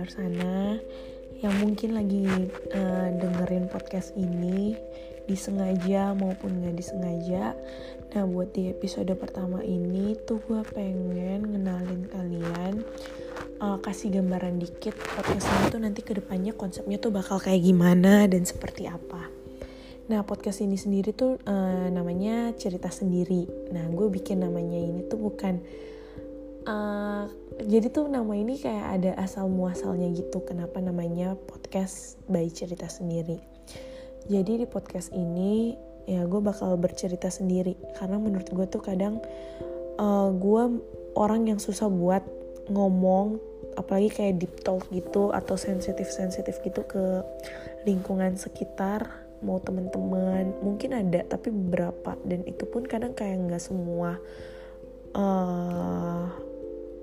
luar sana yang mungkin lagi uh, dengerin podcast ini disengaja maupun nggak disengaja. Nah buat di episode pertama ini tuh gue pengen ngenalin kalian uh, kasih gambaran dikit podcast ini tuh nanti ke depannya konsepnya tuh bakal kayak gimana dan seperti apa. Nah podcast ini sendiri tuh uh, namanya cerita sendiri. Nah gue bikin namanya ini tuh bukan uh, jadi tuh nama ini kayak ada asal muasalnya gitu. Kenapa namanya podcast by cerita sendiri? Jadi di podcast ini ya gue bakal bercerita sendiri karena menurut gue tuh kadang uh, gue orang yang susah buat ngomong apalagi kayak deep talk gitu atau sensitif sensitif gitu ke lingkungan sekitar mau teman-teman mungkin ada tapi beberapa dan itu pun kadang kayak nggak semua uh, eh,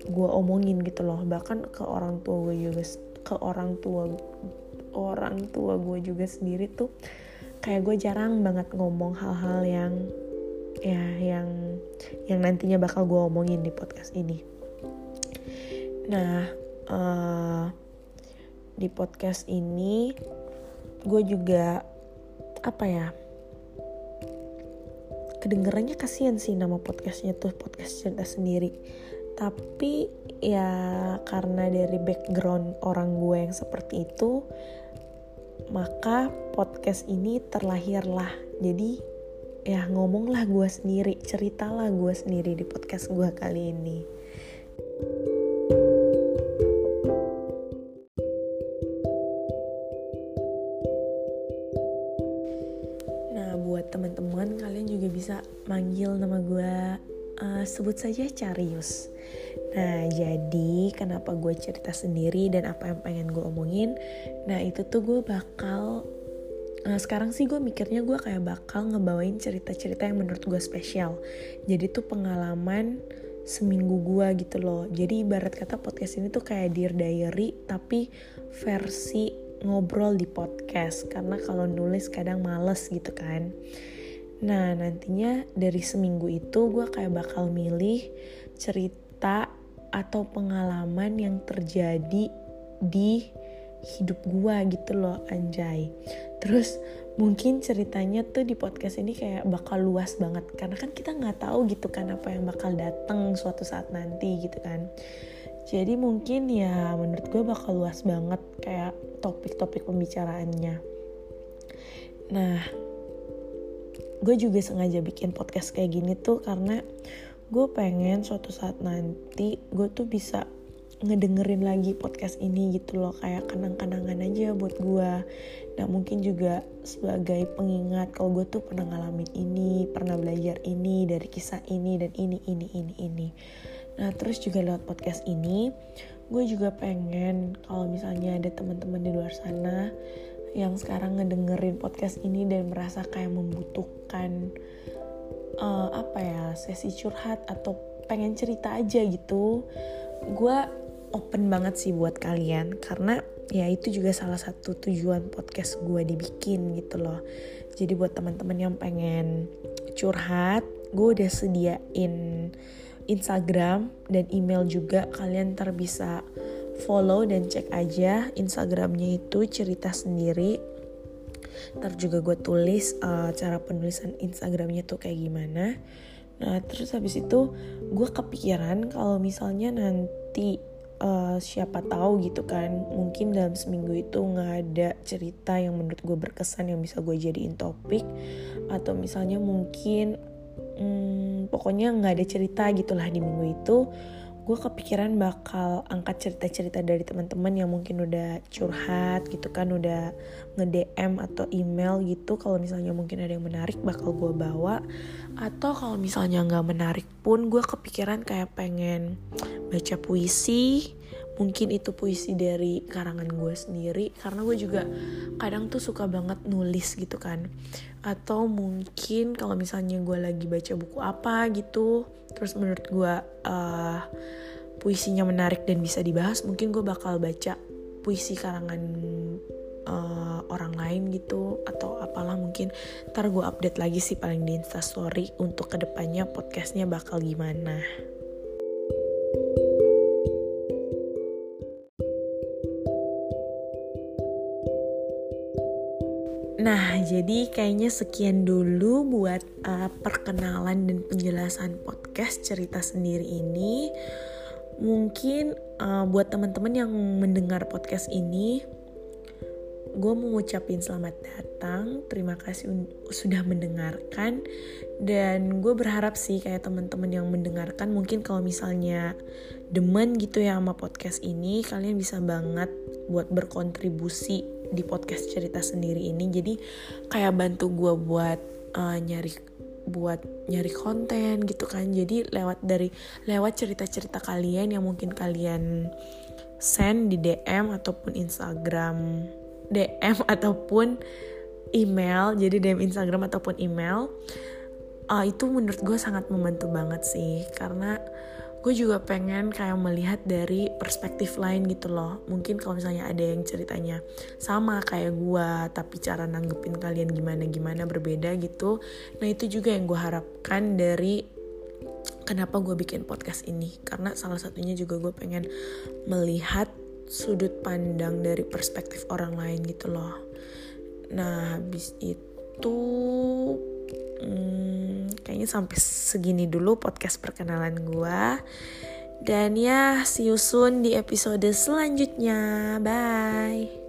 gue omongin gitu loh. Bahkan ke orang tua gue juga ke orang tua orang tua gue juga sendiri tuh kayak gue jarang banget ngomong hal-hal yang ya yang yang nantinya bakal gue omongin di podcast ini. Nah uh, di podcast ini gue juga apa ya kedengarannya kasihan sih nama podcastnya tuh podcast cerita sendiri tapi ya karena dari background orang gue yang seperti itu maka podcast ini terlahirlah. Jadi ya ngomonglah gue sendiri ceritalah gue sendiri di podcast gue kali ini. Manggil nama gue uh, sebut saja Carius. Nah jadi kenapa gue cerita sendiri dan apa yang pengen gue omongin? Nah itu tuh gue bakal uh, Sekarang sih gue mikirnya gue kayak bakal ngebawain cerita-cerita yang menurut gue spesial. Jadi tuh pengalaman seminggu gue gitu loh. Jadi ibarat kata podcast ini tuh kayak Dear Diary Tapi versi ngobrol di podcast. Karena kalau nulis kadang males gitu kan Nah nantinya dari seminggu itu gue kayak bakal milih cerita atau pengalaman yang terjadi di hidup gue gitu loh anjay. Terus mungkin ceritanya tuh di podcast ini kayak bakal luas banget karena kan kita nggak tahu gitu kan apa yang bakal datang suatu saat nanti gitu kan. Jadi mungkin ya menurut gue bakal luas banget kayak topik-topik pembicaraannya. Nah, gue juga sengaja bikin podcast kayak gini tuh karena gue pengen suatu saat nanti gue tuh bisa ngedengerin lagi podcast ini gitu loh kayak kenang-kenangan aja buat gue nah mungkin juga sebagai pengingat kalau gue tuh pernah ngalamin ini pernah belajar ini dari kisah ini dan ini ini ini ini. Nah terus juga lewat podcast ini gue juga pengen kalau misalnya ada teman-teman di luar sana yang sekarang ngedengerin podcast ini dan merasa kayak membutuhkan uh, apa ya sesi curhat atau pengen cerita aja gitu gue open banget sih buat kalian. Karena ya itu juga salah satu tujuan podcast gue dibikin gitu loh. Jadi buat teman-teman yang pengen curhat gue udah sediain Instagram dan email juga. Kalian ntar bisa follow dan cek aja Instagramnya itu cerita sendiri. Ntar juga gue tulis uh, cara penulisan Instagramnya tuh kayak gimana. Nah terus habis itu gue kepikiran kalau misalnya nanti uh, siapa tahu gitu kan mungkin dalam seminggu itu nggak ada cerita yang menurut gue berkesan yang bisa gue jadiin topik atau misalnya mungkin hmm, pokoknya nggak ada cerita gitulah di minggu itu gue kepikiran bakal angkat cerita-cerita dari teman-teman yang mungkin udah curhat gitu kan udah nge-DM atau email gitu. Kalau misalnya mungkin ada yang menarik bakal gue bawa. Atau kalau misalnya nggak menarik pun gue kepikiran kayak pengen baca puisi mungkin itu puisi dari karangan gue sendiri karena gue juga kadang tuh suka banget nulis gitu kan. Atau mungkin kalau misalnya gue lagi baca buku apa gitu terus menurut gue uh, puisinya menarik dan bisa dibahas mungkin gue bakal baca puisi karangan uh, orang lain gitu atau apalah mungkin. Ntar gue update lagi sih paling di instastory untuk ke depannya podcastnya bakal gimana Nah, jadi kayaknya sekian dulu buat uh, perkenalan dan penjelasan podcast cerita sendiri ini. Mungkin uh, buat teman-teman yang mendengar podcast ini, gue mau ngucapin selamat datang. Terima kasih sudah mendengarkan. Dan gue berharap sih kayak teman-teman yang mendengarkan, mungkin kalau misalnya demen gitu ya sama podcast ini, kalian bisa banget buat berkontribusi di podcast cerita sendiri ini. Jadi kayak bantu gue buat uh, nyari buat nyari konten gitu kan. Jadi lewat dari lewat cerita-cerita kalian yang mungkin kalian send di DM ataupun Instagram DM ataupun email. Jadi DM Instagram ataupun email uh, itu menurut gue sangat membantu banget sih. Karena gue juga pengen kayak melihat dari perspektif lain gitu loh. Mungkin kalau misalnya ada yang ceritanya sama kayak gue tapi cara nanggepin kalian gimana gimana berbeda gitu. Nah itu juga yang gue harapkan dari kenapa gue bikin podcast ini. Karena salah satunya juga gue pengen melihat sudut pandang dari perspektif orang lain gitu loh. Nah habis itu hmm, kayaknya sampai segini dulu podcast perkenalan gue dan ya see you soon di episode selanjutnya. Bye